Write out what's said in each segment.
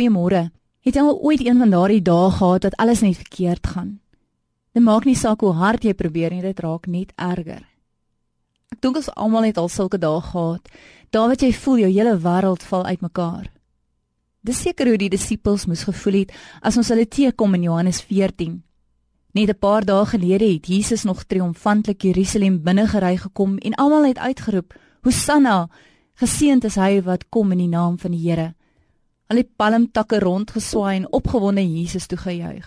Goeiemôre. Het jy al ooit een van daardie dae gehad dat alles net verkeerd gaan? Dit maak nie saak hoe hard jy probeer nie, dit raak net erger. Ek dink ons almal het al sulke dae gehad. Dae wat jy voel jou hele wêreld val uitmekaar. Dis seker hoe die disippels moes gevoel het as ons hulle teekom in Johannes 14. Net 'n paar dae gelede het Jesus nog triomfantlik Jerusalem binnegery gekom en almal het uitgeroep: "Hosanna! Geseënd is hy wat kom in die naam van die Here." Die palmtakke rondgeswaai en opgewonde Jesus toe gejuig.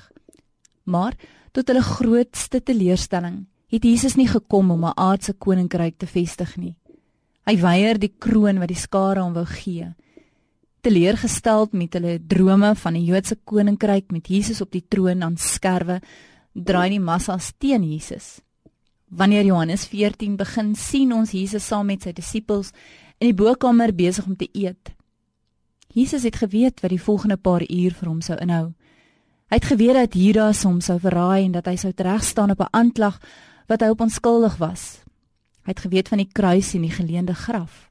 Maar tot hulle grootste teleurstelling het Jesus nie gekom om 'n aardse koninkryk te vestig nie. Hy weier die kroon wat die skare hom wou gee. Teleurgesteld met hulle drome van 'n Joodse koninkryk met Jesus op die troon aan skerwe, draai die massas teen Jesus. Wanneer Johannes 14 begin, sien ons Jesus saam met sy disippels in die bokkamer besig om te eet. Jesus het geweet wat die volgende paar uur vir hom sou inhou. Hy het geweet dat Judas hom sou verraai en dat hy sou teregstaan op 'n aanklag wat hy op onskuldig was. Hy het geweet van die kruis en die geleende graf.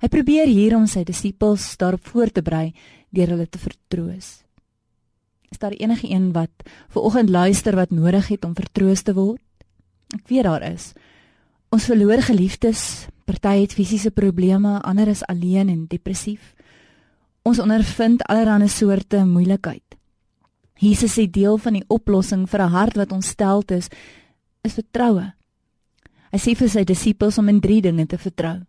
Hy probeer hier om sy disippels daarop voor te berei deur hulle te vertroos. Is daar enige een wat ver oggend luister wat nodig het om vertroos te word? Ek weet daar is. Ons verloor geliefdes, party het fisiese probleme, ander is alleen en depressief. Ons ondervind allerlei soorte moeilikheid. Jesus sê deel van die oplossing vir 'n hart wat ontsteld is, is vertroue. Hy sê vir sy disippels om in drie dinge te vertrou.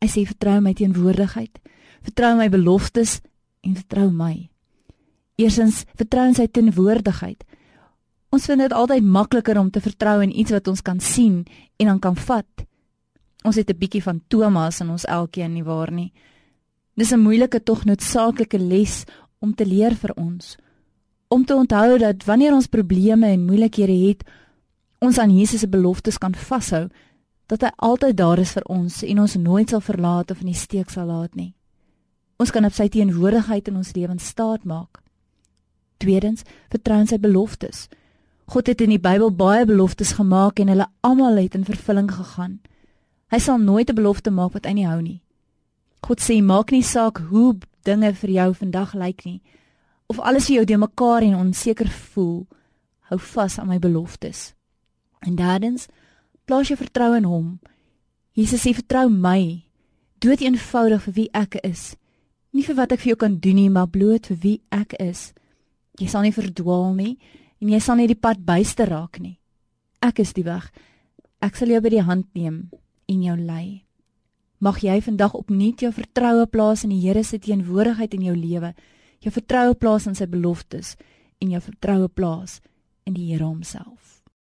Hy sê vertrou my teenwoordigheid, vertrou my beloftes en vertrou my. Eerstens, vertrou in sy teenwoordigheid. Ons vind dit altyd makliker om te vertrou in iets wat ons kan sien en dan kan vat. Ons het 'n bietjie van Thomas in ons elkeen nie waar nie. Dis 'n moeilike tog noodsaaklike les om te leer vir ons. Om te onthou dat wanneer ons probleme en moeilikhede het, ons aan Jesus se beloftes kan vashou dat hy altyd daar is vir ons en ons nooit sal verlaat of in die steek sal laat nie. Ons kan op sy teenwoordigheid in ons lewens staat maak. Tweedens, vertrou in sy beloftes. God het in die Bybel baie beloftes gemaak en hulle almal het in vervulling gegaan. Hy sal nooit 'n belofte maak wat hy nie hou nie. God sê maak nie saak hoe dinge vir jou vandag lyk nie. Of alles vir jou de mekaar en onseker voel hou vas aan my beloftes. En derdens plaas jou vertroue in hom. Jesus sê vertrou my. Dood eenvoudig vir wie ek is. Nie vir wat ek vir jou kan doen nie maar bloot vir wie ek is. Jy sal nie verdwaal nie en jy sal nie die pad byste raak nie. Ek is die weg. Ek sal jou by die hand neem en jou lei Mag jy vandag opnuut jou vertroue plaas in die Here se teenwoordigheid in jou lewe. Jou vertroue plaas in sy beloftes en jou vertroue plaas in die Here homself.